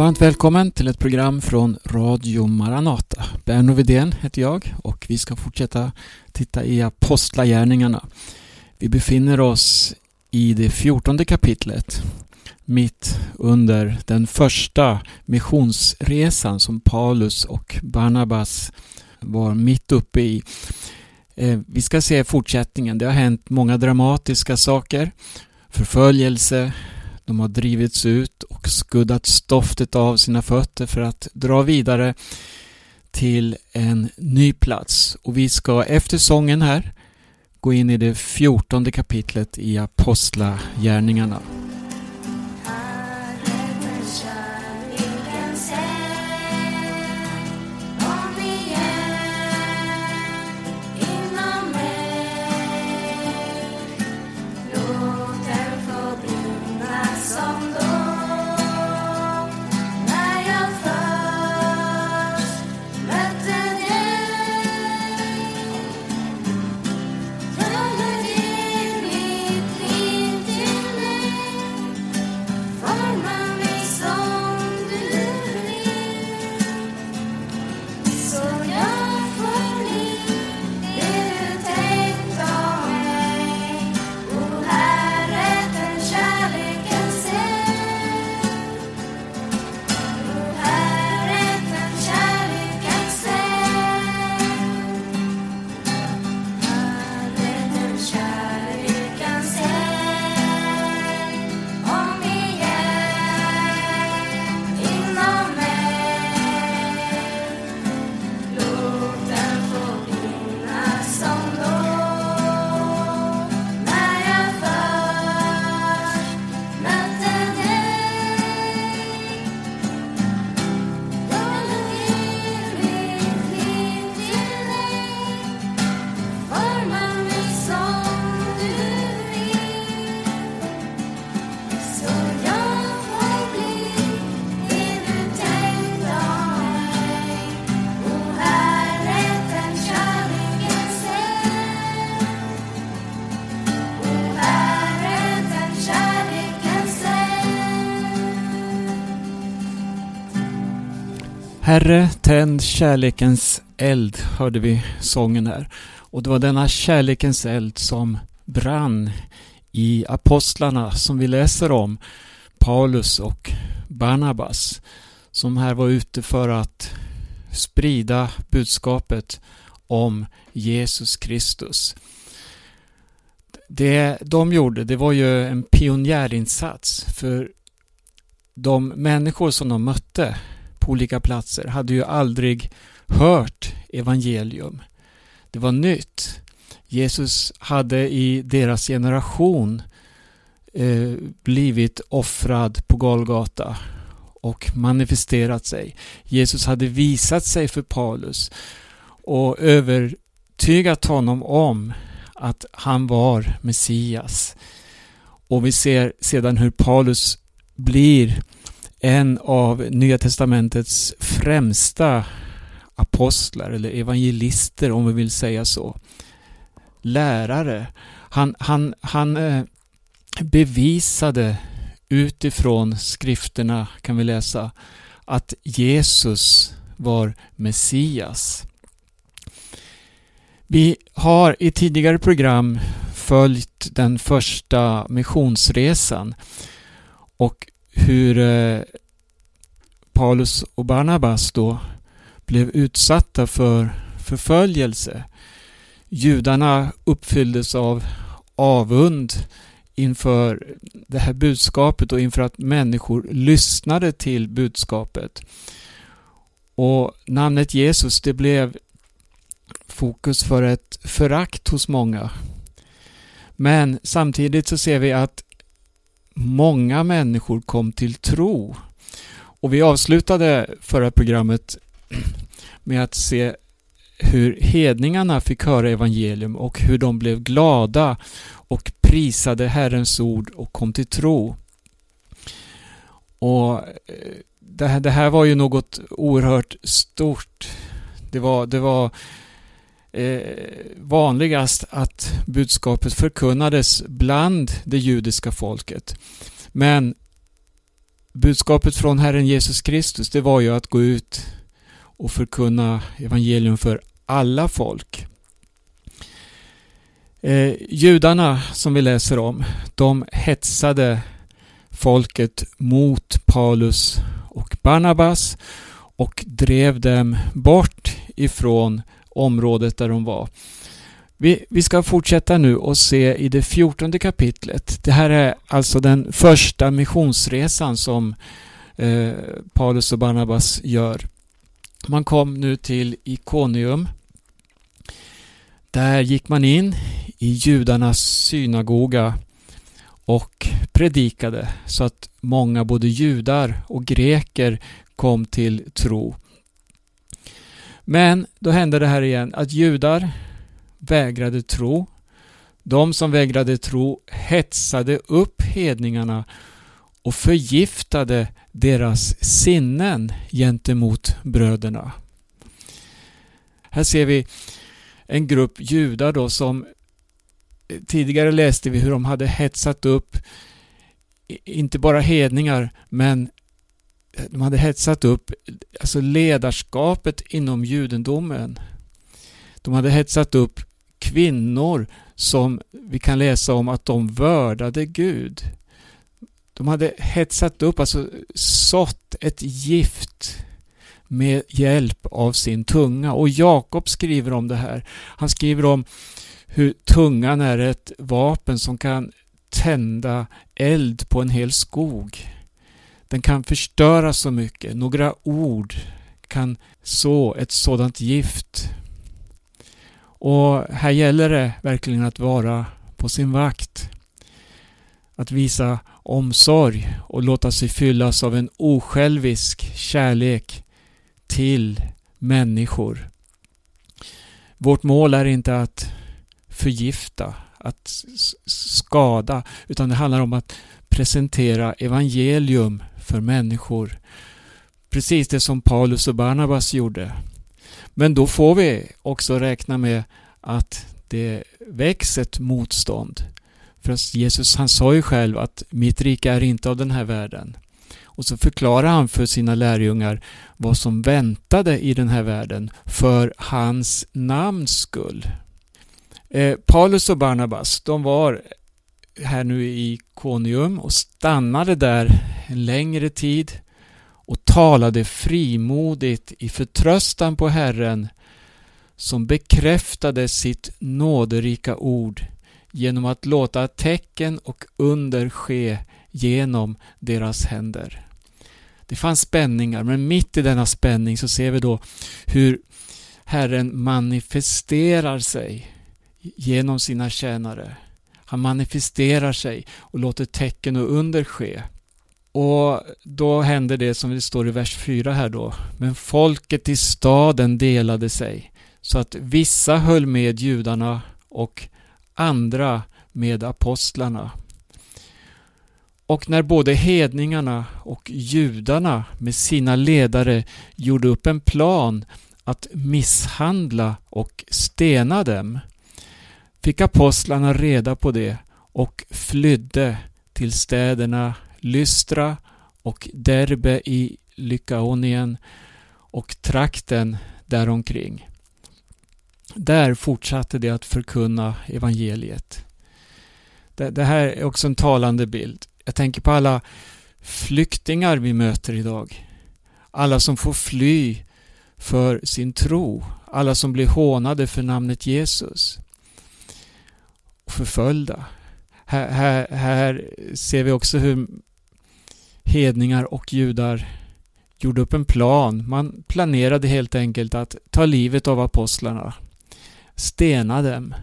Varmt välkommen till ett program från Radio Maranata. Berno Widén heter jag och vi ska fortsätta titta i Apostlagärningarna. Vi befinner oss i det fjortonde kapitlet mitt under den första missionsresan som Paulus och Barnabas var mitt uppe i. Eh, vi ska se fortsättningen. Det har hänt många dramatiska saker. Förföljelse, de har drivits ut och skuddat stoftet av sina fötter för att dra vidare till en ny plats. Och vi ska efter sången här gå in i det fjortonde kapitlet i Apostlagärningarna. Herre, tänd kärlekens eld, hörde vi sången här. Och det var denna kärlekens eld som brann i apostlarna som vi läser om, Paulus och Barnabas, som här var ute för att sprida budskapet om Jesus Kristus. Det de gjorde, det var ju en pionjärinsats för de människor som de mötte på olika platser hade ju aldrig hört evangelium. Det var nytt. Jesus hade i deras generation eh, blivit offrad på Golgata och manifesterat sig. Jesus hade visat sig för Paulus och övertygat honom om att han var Messias. Och vi ser sedan hur Paulus blir en av Nya Testamentets främsta apostlar eller evangelister om vi vill säga så. Lärare. Han, han, han eh, bevisade utifrån skrifterna kan vi läsa att Jesus var Messias. Vi har i tidigare program följt den första missionsresan och hur eh, Paulus och Barnabas då blev utsatta för förföljelse. Judarna uppfylldes av avund inför det här budskapet och inför att människor lyssnade till budskapet. Och namnet Jesus det blev fokus för ett förakt hos många. Men samtidigt så ser vi att många människor kom till tro. Och vi avslutade förra programmet med att se hur hedningarna fick höra evangelium och hur de blev glada och prisade Herrens ord och kom till tro. Och eh, det här, det här var ju något oerhört stort. Det var, det var eh, vanligast att budskapet förkunnades bland det judiska folket. Men budskapet från Herren Jesus Kristus det var ju att gå ut och förkunna evangelium för alla folk. Eh, judarna som vi läser om, de hetsade folket mot Paulus och Barnabas och drev dem bort ifrån området där de var. Vi, vi ska fortsätta nu och se i det fjortonde kapitlet. Det här är alltså den första missionsresan som eh, Paulus och Barnabas gör. Man kom nu till Ikonium. Där gick man in i judarnas synagoga och predikade så att många både judar och greker kom till tro. Men då hände det här igen att judar vägrade tro. De som vägrade tro hetsade upp hedningarna och förgiftade deras sinnen gentemot bröderna. Här ser vi en grupp judar då som eh, tidigare läste vi hur de hade hetsat upp inte bara hedningar men Eh, de hade hetsat upp alltså ledarskapet inom judendomen. De hade hetsat upp kvinnor som vi kan läsa om att de vördade Gud. De hade hetsat upp, alltså sått ett gift med hjälp av sin tunga. Och Jakob skriver om det här. Han skriver om hur tungan är ett vapen som kan tända eld på en hel skog. Den kan förstöra så mycket. Några ord kan så ett sådant gift. Och här gäller det verkligen att vara på sin vakt. Att visa omsorg och låta sig fyllas av en osjälvisk kärlek till människor. Vårt mål är inte att förgifta, att skada, utan det handlar om att presentera evangelium för människor. Precis det som Paulus och Barnabas gjorde. Men då får vi också räkna med att det väcks ett motstånd. För Jesus han sa ju själv att mitt rike är inte av den här världen. Och så förklarar han för sina lärjungar vad som väntade i den här världen för hans namns skull. Eh, Paulus och Barnabas, de var här nu i Konium och stannade där en längre tid och talade frimodigt i förtröstan på Herren som bekräftade sitt nåderika ord genom att låta tecken och under ske genom deras händer. Det fanns spänningar, men mitt i denna spänning så ser vi då hur Herren manifesterar sig genom sina tjänare. Han manifesterar sig och låter tecken och under ske. Och då hände det som det står i vers 4 här då. Men folket i staden delade sig så att vissa höll med judarna och andra med apostlarna. Och när både hedningarna och judarna med sina ledare gjorde upp en plan att misshandla och stena dem fick apostlarna reda på det och flydde till städerna Lystra och Derbe i Lykaonien och trakten däromkring. Där fortsatte de att förkunna evangeliet. Det, det, här är också en talande bild. Jag tänker på alla flyktingar vi möter idag. Alla som får fly för sin tro. Alla som blir hånade för namnet Jesus. Och förföljda. Här, här, här ser vi också hur hedningar och judar gjorde upp en plan. Man planerade helt enkelt att ta livet av apostlarna. Stena dem.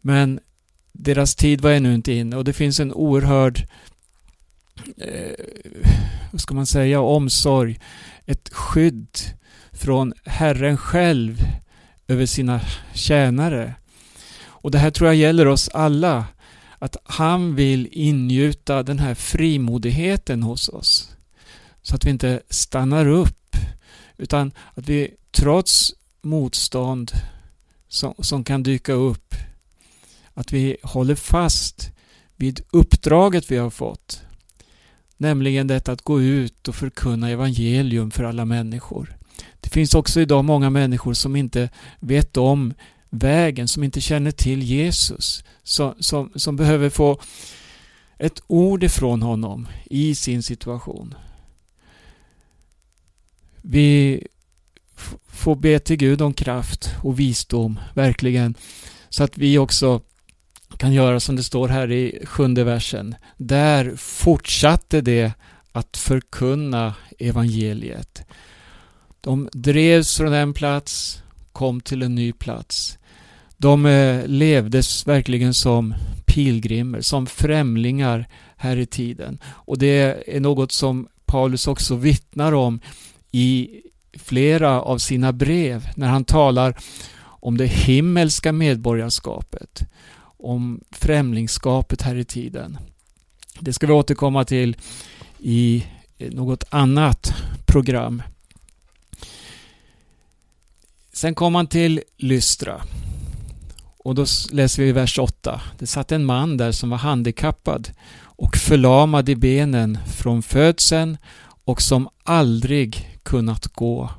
Men deras tid var ännu inte inne och det finns en oerhörd eh, vad ska man säga, omsorg, ett skydd från Herren själv över sina tjänare. Och det här tror jag gäller oss alla att han vill ingjuta den här frimodigheten hos oss. Så att vi inte stannar upp utan att vi trots motstånd som, som kan dyka upp att vi håller fast vid uppdraget vi har fått. Nämligen detta att gå ut och förkunna evangelium för alla människor. Det finns också idag många människor som inte vet om vägen, som inte känner till Jesus, som, som, som behöver få ett ord ifrån honom i sin situation. Vi får be till Gud om kraft och visdom, verkligen, så att vi också kan göra som det står här i sjunde versen. Där fortsatte det att förkunna evangeliet. De drevs från en plats, kom till en ny plats. De eh, levdes verkligen som pilgrimer, som främlingar här i tiden. Och det är något som Paulus också vittnar om i flera av sina brev när han talar om det himmelska medborgarskapet, om främlingskapet här i tiden. Det ska vi återkomma till i eh, något annat program. Sen kom han till Lystra. Och då läser vi i vers 8. Det satt en man där som var handikappad och förlamad i benen från födseln och som aldrig kunnat gå.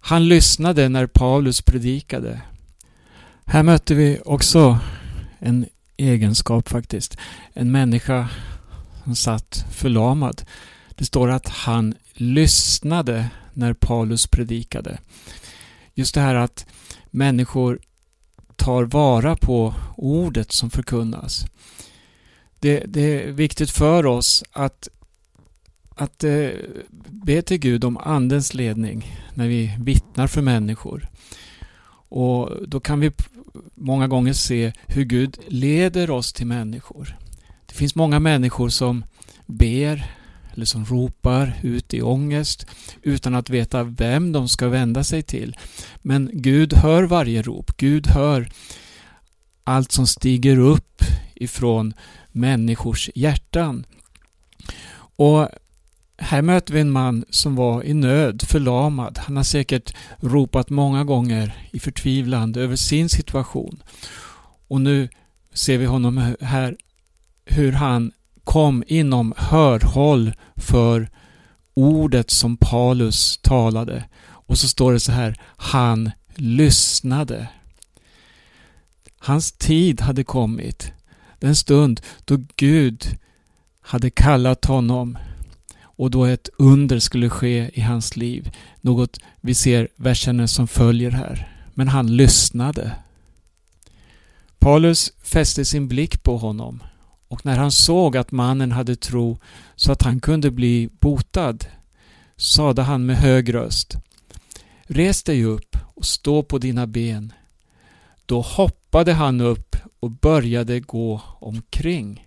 Han lyssnade när Paulus predikade. Här mötte vi också en egenskap faktiskt. En människa som satt förlamad. Det står att han lyssnade när Paulus predikade. Just det här att människor tar vara på ordet som förkunnas. Det, det är viktigt för oss att, att eh, be till Gud om Andens ledning när vi vittnar för människor. Och Då kan vi många gånger se hur Gud leder oss till människor. Det finns många människor som ber eller som ropar ut i ångest utan att veta vem de ska vända sig till. Men Gud hör varje rop. Gud hör allt som stiger upp ifrån människors hjärtan. Och här möter vi en man som var i nöd, förlamad. Han har säkert ropat många gånger i förtvivlan över sin situation. Och nu ser vi honom här hur han kom inom hörhåll för ordet som Paulus talade. Och så står det så här, han lyssnade. Hans tid hade kommit. Den stund då Gud hade kallat honom och då ett under skulle ske i hans liv. Något vi ser verserna som följer här. Men han lyssnade. Paulus fäste sin blick på honom och när han såg att mannen hade tro så att han kunde bli botad sade han med hög röst Res dig upp och stå på dina ben. Då hoppade han upp och började gå omkring.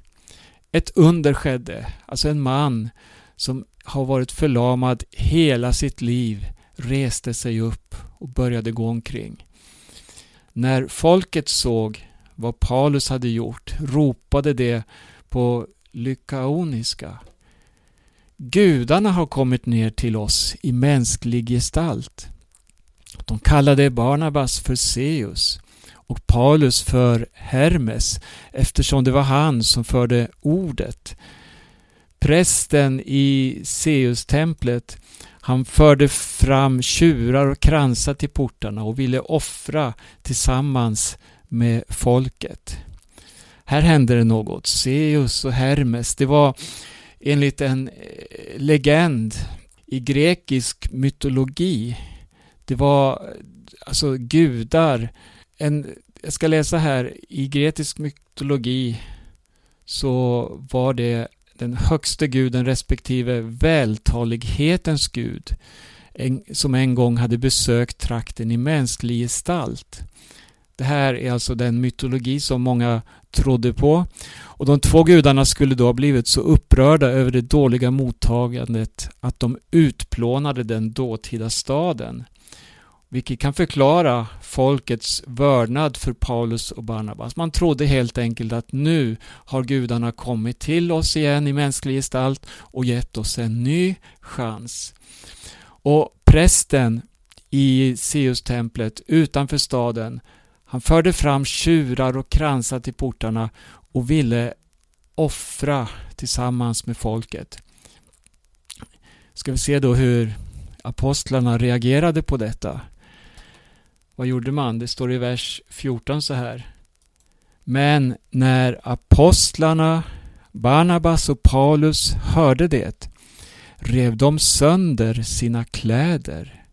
Ett under skedde, alltså en man som har varit förlamad hela sitt liv reste sig upp och började gå omkring. När folket såg vad Paulus hade gjort ropade det på lykaoniska. Gudarna har kommit ner till oss i mänsklig gestalt. De kallade Barnabas för Seus och Paulus för Hermes eftersom det var han som förde ordet. Prästen i Seus-templet han förde fram tjurar och kransar till portarna och ville offra tillsammans med folket. Här hände det något. Zeus och Hermes, det var enligt en eh, legend i grekisk mytologi. Det var alltså gudar. En, jag ska läsa här, i grekisk mytologi så var det den högste guden respektive vältalighetens gud en, som en gång hade besökt trakten i mänsklig gestalt. Det här är alltså den mytologi som många trodde på. Och de två gudarna skulle då ha blivit så upprörda över det dåliga mottagandet att de utplånade den dåtida staden. Vilket kan förklara folkets vördnad för Paulus och Barnabas. Man trodde helt enkelt att nu har gudarna kommit till oss igen i mänsklig gestalt och gett oss en ny chans. Och prästen i Seus-templet utanför staden han förde fram tjurar och kransar till portarna och ville offra tillsammans med folket. Ska vi se då hur apostlarna reagerade på detta. Vad gjorde man? Det står i vers 14 så här. Men när apostlarna Barnabas och Paulus hörde det rev de sönder sina kläder.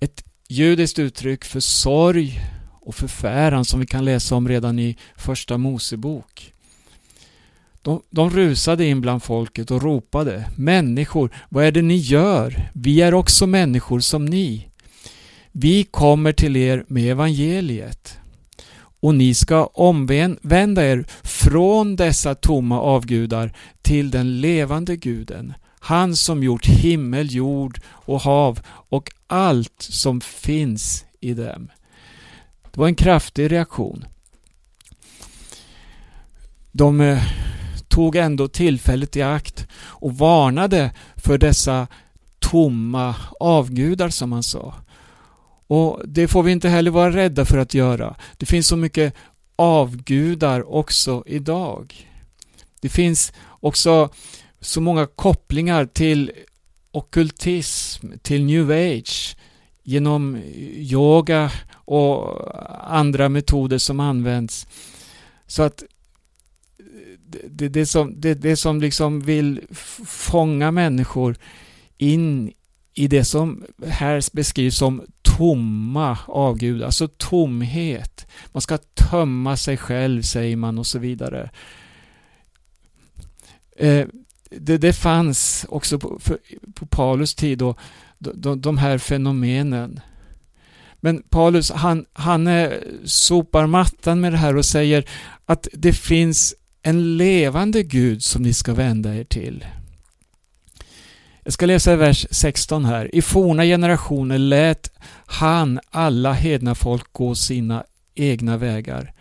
Ett judiskt uttryck för sorg och förfäran som vi kan läsa om redan i Första Mosebok. De, de rusade in bland folket och ropade Människor, vad är det ni gör? Vi är också människor som ni. Vi kommer till er med evangeliet och ni ska omvända er från dessa tomma avgudar till den levande guden, han som gjort himmel, jord och hav och allt som finns i dem. Det var en kraftig reaktion. De eh, tog ändå tillfället i akt och varnade för dessa tomma avgudar som man sa. Och Det får vi inte heller vara rädda för att göra. Det finns så mycket avgudar också idag. Det finns också så många kopplingar till okkultism, till new age genom yoga och andra metoder som används. Så att det, det, som, det, det som liksom vill fånga människor in i det som här beskrivs som tomma avgudar, alltså tomhet. Man ska tömma sig själv, säger man och så vidare. Eh, det, det fanns också på, för, på Paulus tid då, de, de här fenomenen. Men Paulus han, han sopar mattan med det här och säger att det finns en levande Gud som ni ska vända er till. Jag ska läsa vers 16 här. I forna generationer lät han alla hedna folk gå sina egna vägar.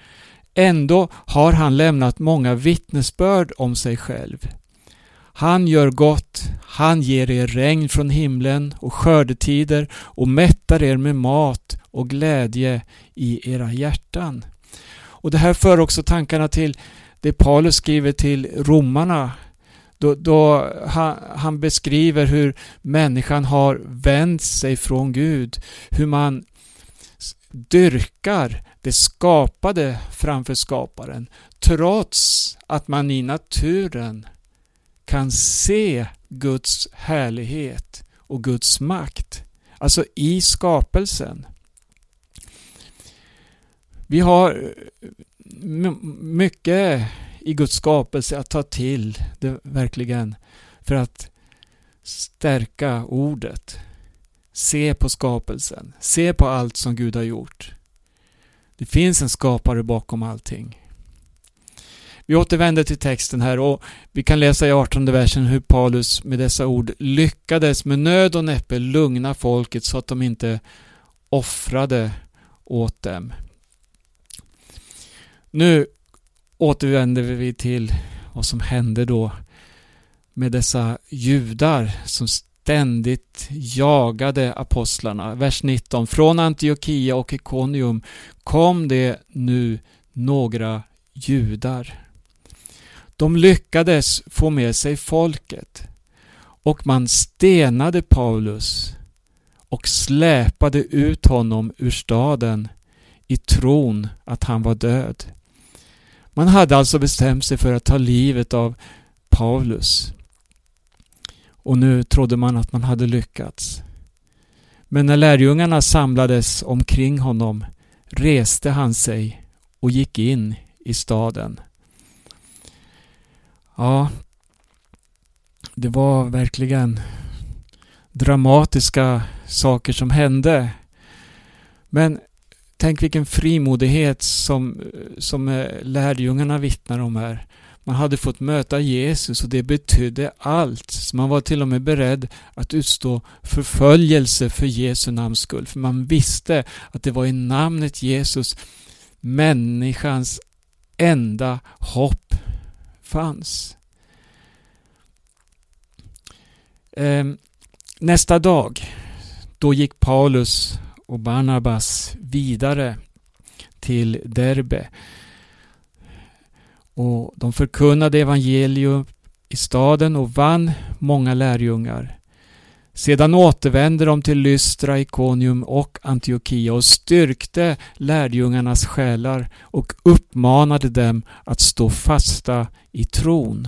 Ändå har han lämnat många vittnesbörd om sig själv. Han gör gott, han ger er regn från himlen och skördetider och mättar er med mat och glädje i era hjärtan. Och Det här för också tankarna till det Paulus skriver till romarna då, då han, han, beskriver hur människan har vänt sig från Gud, hur man dyrkar det skapade framför skaparen trots att man i naturen kan se Guds härlighet och Guds makt. Alltså i skapelsen. Vi har eh, mycket i Guds skapelse att ta till det verkligen för att stärka ordet. Se på skapelsen. Se på allt som Gud har gjort. Det finns en skapare bakom allting. Vi återvänder till texten här och vi kan läsa i 18 versen hur Paulus med dessa ord lyckades med nöd och näppe lugna folket så att de inte offrade åt dem. Nu återvänder vi till vad som hände då med dessa judar som ständigt jagade apostlarna. Vers 19. Från Antiochia och Ikonium kom det nu några judar. De lyckades få med sig folket och man stenade Paulus och släpade ut honom ur staden i tron att han var död. Man hade alltså bestämt sig för att ta livet av Paulus. Och nu trodde man att man hade lyckats. Men när lärjungarna samlades omkring honom reste han sig och gick in i staden. Ja, det var verkligen dramatiska saker som hände. Men Tänk vilken frimodighet som, som eh, lärjungarna vittnar om här. Man hade fått möta Jesus och det betydde allt. Så man var till och med beredd att utstå förföljelse för Jesu namns skull. För man visste att det var i namnet Jesus människans enda hopp fanns. Ehm, nästa dag, då gick Paulus och Barnabas vidare till Derbe. Och de förkunnade evangelium i staden och vann många lärjungar. Sedan återvände de till Lystra, Ikonium och Antiochia och styrkte lärjungarnas själar och uppmanade dem att stå fasta i tron.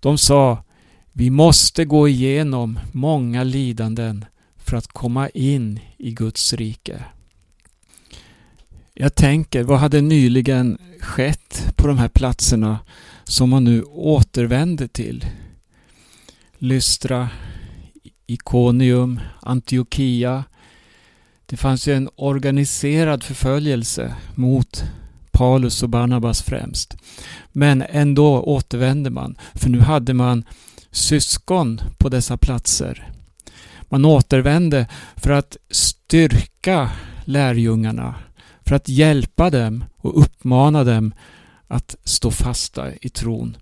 De sa Vi måste gå igenom många lidanden för att komma in i Guds rike. Jag tänker, vad hade nyligen skett på de här platserna som man nu återvände till? Lystra, Ikonium, Antiochia. Det fanns ju en organiserad förföljelse mot Paulus och Barnabas främst. Men ändå återvände man, för nu hade man syskon på dessa platser. Man återvände för att styrka lärjungarna, för att hjälpa dem och uppmana dem att stå fasta i tron.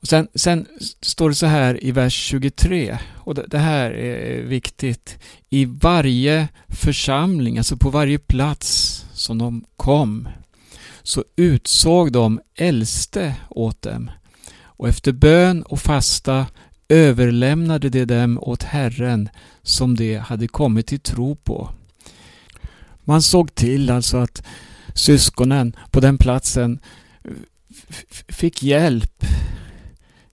Och sen, sen står det så här i vers 23, och det, det här är viktigt. I varje församling, alltså på varje plats som de kom, så utsåg de äldste åt dem. Och efter bön och fasta överlämnade de dem åt Herren som de hade kommit till tro på. Man såg till alltså att syskonen på den platsen fick hjälp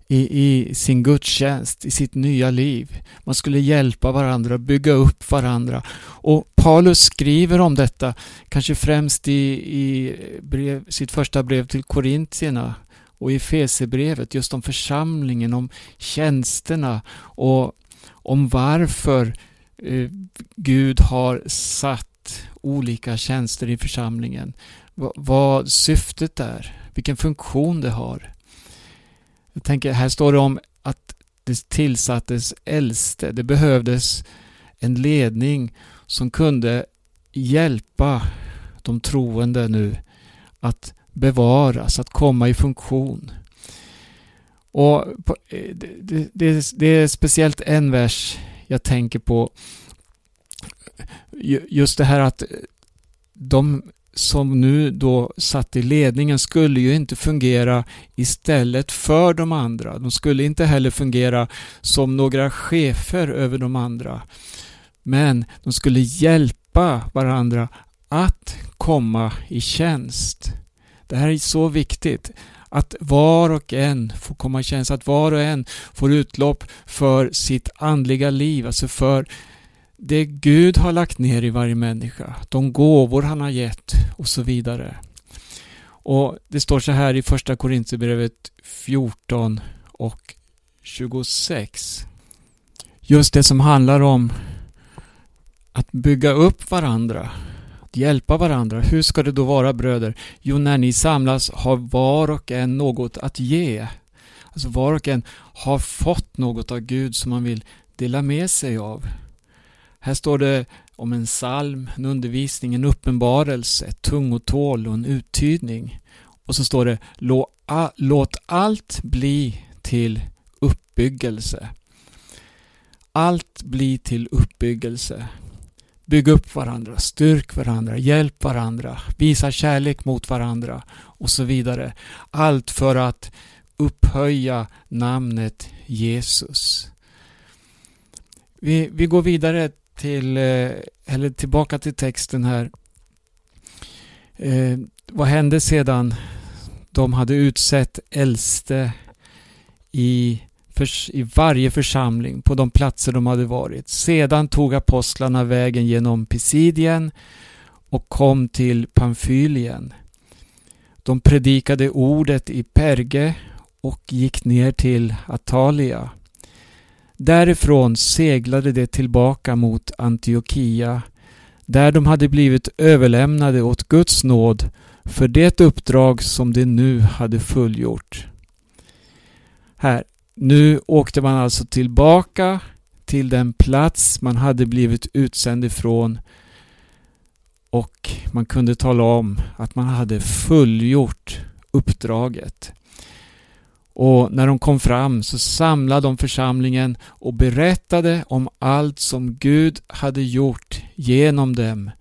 i, i sin gudstjänst, i sitt nya liv. Man skulle hjälpa varandra, bygga upp varandra. Och Paulus skriver om detta, kanske främst i, i brev, sitt första brev till Korintierna och i Fesebrevet, just om församlingen, om tjänsterna och om varför eh, Gud har satt olika tjänster i församlingen. V vad syftet är, vilken funktion det har. Jag tänker, här står det om att det tillsattes äldste. Det behövdes en ledning som kunde hjälpa de troende nu att bevaras, att komma i funktion. Och eh, det, det, det är speciellt en vers jag tänker på. Just det här att de som nu då satt i ledningen skulle ju inte fungera istället för de andra. De skulle inte heller fungera som några chefer över de andra. Men de skulle hjälpa varandra att komma i tjänst. Det här är så viktigt. Att var och en får komma i tjänst, att var och en får utlopp för sitt andliga liv, alltså för det Gud har lagt ner i varje människa, de gåvor han har gett och så vidare. Och Det står så här i första Korintierbrevet 14 och 26. Just det som handlar om att bygga upp varandra, att hjälpa varandra. Hur ska det då vara bröder? Jo, när ni samlas har var och en något att ge. Alltså var och en har fått något av Gud som man vill dela med sig av. Här står det om en psalm, en undervisning, en uppenbarelse, ett tungotål och en uttydning. Och så står det Låt allt bli till uppbyggelse. Allt blir till uppbyggelse. Bygg upp varandra, styrk varandra, hjälp varandra, visa kärlek mot varandra och så vidare. Allt för att upphöja namnet Jesus. Vi, vi går vidare till, eh, eller tillbaka till texten här. Eh, vad hände sedan de hade utsett äldste i, för, i varje församling på de platser de hade varit. Sedan tog apostlarna vägen genom Pisidien och kom till Pamfylien. De predikade ordet i Perge och gick ner till Atalia. Därifrån seglade de tillbaka mot Antiochia där de hade blivit överlämnade åt Guds nåd för det uppdrag som de nu hade fullgjort. Här, nu åkte man alltså tillbaka till den plats man hade blivit utsänd ifrån och man kunde tala om att man hade fullgjort uppdraget. Och när de kom fram så samlade de församlingen och berättade om allt som Gud hade gjort genom dem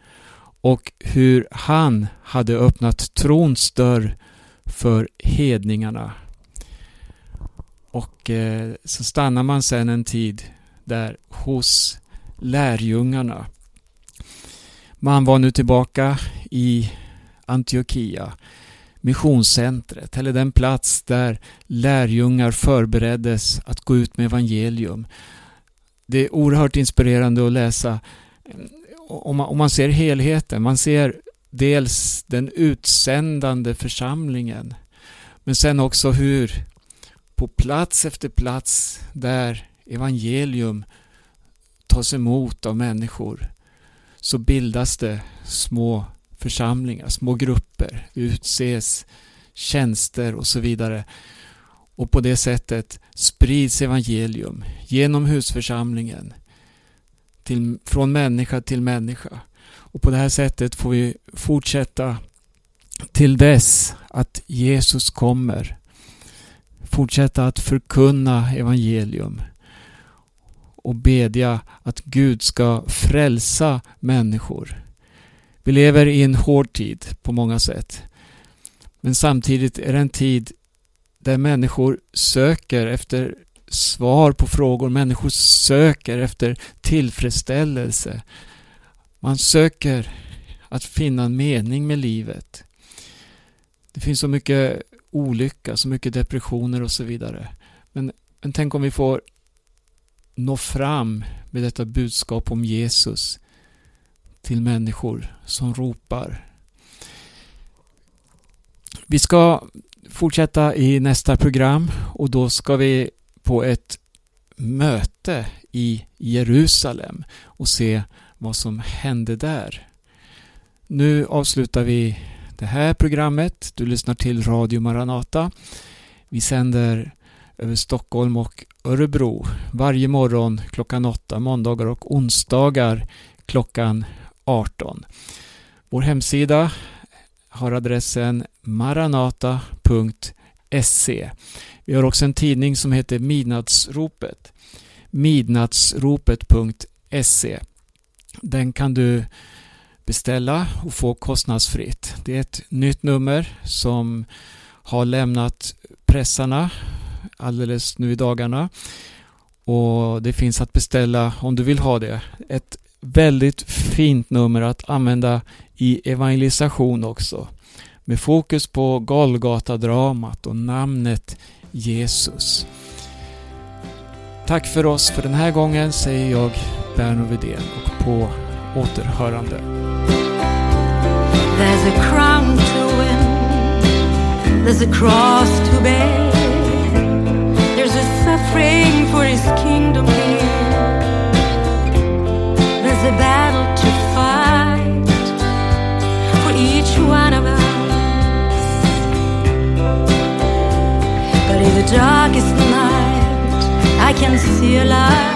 och hur han hade öppnat trons dörr för hedningarna. Och eh, så stannar man sen en tid där hos lärjungarna. Man var nu tillbaka i Antiochia, missionscentret, eller den plats där lärjungar förbereddes att gå ut med evangelium. Det är oerhört inspirerande att läsa om man, om man ser helheten. Man ser dels den utsändande församlingen men sen också hur på plats efter plats där evangelium tas emot av människor så bildas det små församlingar, små grupper, utses tjänster och så vidare. Och på det sättet sprids evangelium genom husförsamlingen till, från människa till människa. Och på det här sättet får vi fortsätta till dess att Jesus kommer. Fortsätta att förkunna evangelium och bedja att Gud ska frälsa människor. Vi lever i en hård tid på många sätt. Men samtidigt är det en tid där människor söker efter svar på frågor. Människor söker efter tillfredsställelse. Man söker att finna en mening med livet. Det finns så mycket olycka, så mycket depressioner och så vidare. Men, men tänk om vi får nå fram med detta budskap om Jesus till människor som ropar. Vi ska fortsätta i nästa program och då ska vi på ett möte i Jerusalem och se vad som hände där. Nu avslutar vi det här programmet. Du lyssnar till Radio Maranata. Vi sänder över Stockholm och Örebro varje morgon klockan 8, måndagar och onsdagar klockan 18. Vår hemsida har adressen maranata.se. Vi har också en tidning som heter Midnattsropet. Midnattsropet.se. Den kan du beställa och få kostnadsfritt. Det är ett nytt nummer som har lämnat pressarna alldeles nu i dagarna. Och Det finns att beställa om du vill ha det. Ett väldigt fint nummer att använda i evangelisation också. Med fokus på Golgata-dramat och namnet Jesus. Tack för oss för den här gången säger jag Berno Widén och på återhörande. There's a crown to win There's a cross to bear There's a suffering for his kingdom here can see a light